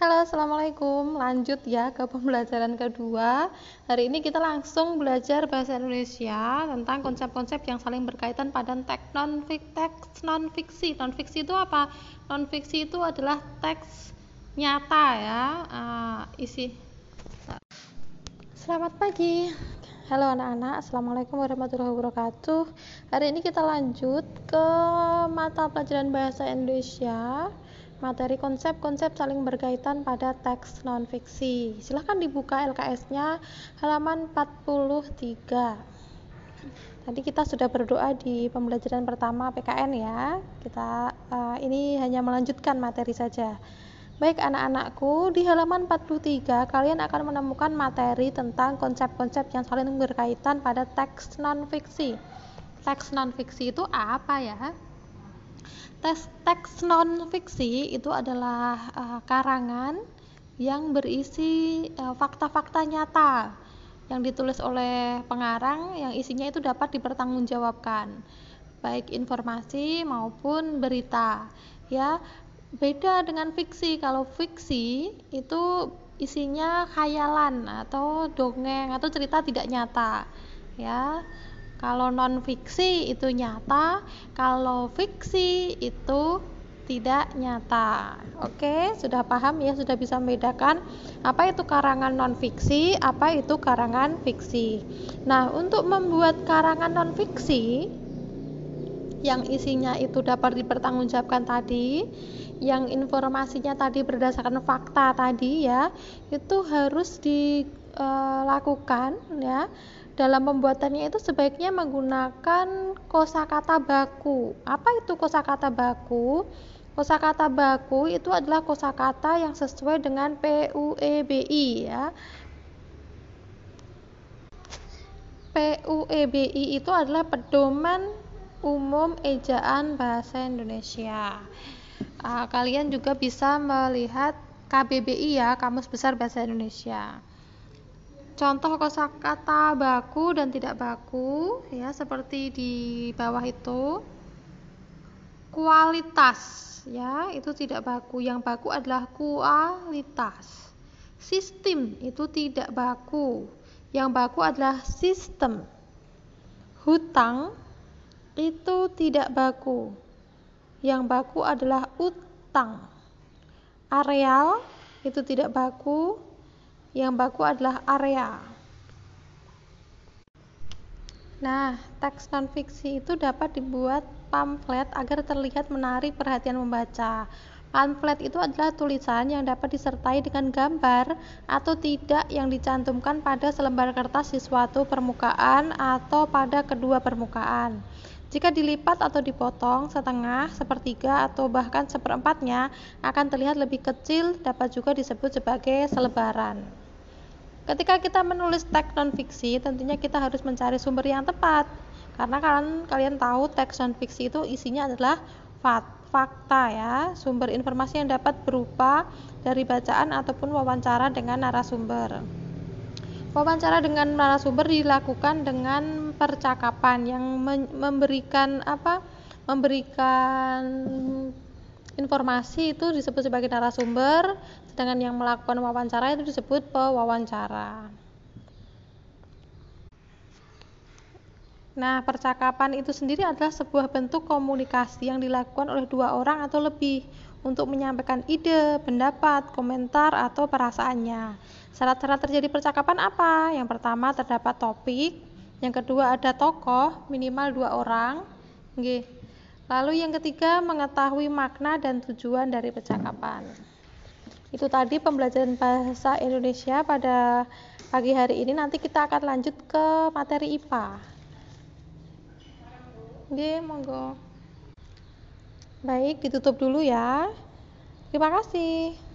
Halo, Assalamualaikum. Lanjut ya ke pembelajaran kedua. Hari ini kita langsung belajar bahasa Indonesia tentang konsep-konsep yang saling berkaitan pada teks non teks non fiksi. Non fiksi itu apa? Non fiksi itu adalah teks nyata ya. Uh, isi. Selamat pagi. Halo anak-anak, Assalamualaikum warahmatullahi wabarakatuh. Hari ini kita lanjut ke mata pelajaran bahasa Indonesia materi konsep-konsep saling berkaitan pada teks non-fiksi. Silahkan dibuka LKS-nya halaman 43. Tadi kita sudah berdoa di pembelajaran pertama PKN ya. Kita uh, ini hanya melanjutkan materi saja. Baik anak-anakku, di halaman 43 kalian akan menemukan materi tentang konsep-konsep yang saling berkaitan pada teks non-fiksi. Teks non-fiksi itu apa ya? Teks, teks non fiksi itu adalah uh, karangan yang berisi eh, fakta-fakta uh, nyata yang ditulis oleh pengarang yang isinya itu dapat dipertanggungjawabkan baik informasi maupun berita ya. Beda dengan fiksi kalau fiksi itu isinya khayalan atau dongeng atau cerita tidak nyata ya kalau non fiksi itu nyata, kalau fiksi itu tidak nyata. Oke, sudah paham ya, sudah bisa membedakan apa itu karangan non fiksi, apa itu karangan fiksi. Nah, untuk membuat karangan non fiksi yang isinya itu dapat dipertanggungjawabkan tadi, yang informasinya tadi berdasarkan fakta tadi ya, itu harus dilakukan ya dalam pembuatannya itu sebaiknya menggunakan kosakata baku. Apa itu kosakata baku? Kosakata baku itu adalah kosakata yang sesuai dengan PUEBI ya. PUEBI itu adalah pedoman umum ejaan bahasa Indonesia. Uh, kalian juga bisa melihat KBBI ya, Kamus Besar Bahasa Indonesia. Contoh kosakata baku dan tidak baku ya seperti di bawah itu. Kualitas ya, itu tidak baku. Yang baku adalah kualitas. Sistem itu tidak baku. Yang baku adalah sistem. Hutang itu tidak baku. Yang baku adalah utang. Areal itu tidak baku, yang baku adalah area. Nah, teks non-fiksi itu dapat dibuat pamflet agar terlihat menarik perhatian membaca. Pamflet itu adalah tulisan yang dapat disertai dengan gambar atau tidak yang dicantumkan pada selembar kertas di suatu permukaan atau pada kedua permukaan. Jika dilipat atau dipotong setengah, sepertiga, atau bahkan seperempatnya, akan terlihat lebih kecil, dapat juga disebut sebagai selebaran. Ketika kita menulis teks non-fiksi, tentunya kita harus mencari sumber yang tepat. Karena kalian, kalian tahu teks non-fiksi itu isinya adalah fakta ya, sumber informasi yang dapat berupa dari bacaan ataupun wawancara dengan narasumber. Wawancara dengan narasumber dilakukan dengan percakapan yang memberikan apa? memberikan informasi itu disebut sebagai narasumber, sedangkan yang melakukan wawancara itu disebut pewawancara. Nah, percakapan itu sendiri adalah sebuah bentuk komunikasi yang dilakukan oleh dua orang atau lebih untuk menyampaikan ide, pendapat, komentar, atau perasaannya. Syarat-syarat terjadi percakapan apa? Yang pertama terdapat topik, yang kedua ada tokoh, minimal dua orang. Lalu yang ketiga mengetahui makna dan tujuan dari percakapan. Itu tadi pembelajaran bahasa Indonesia pada pagi hari ini. Nanti kita akan lanjut ke materi IPA. Oke, monggo. Baik, ditutup dulu ya. Terima kasih.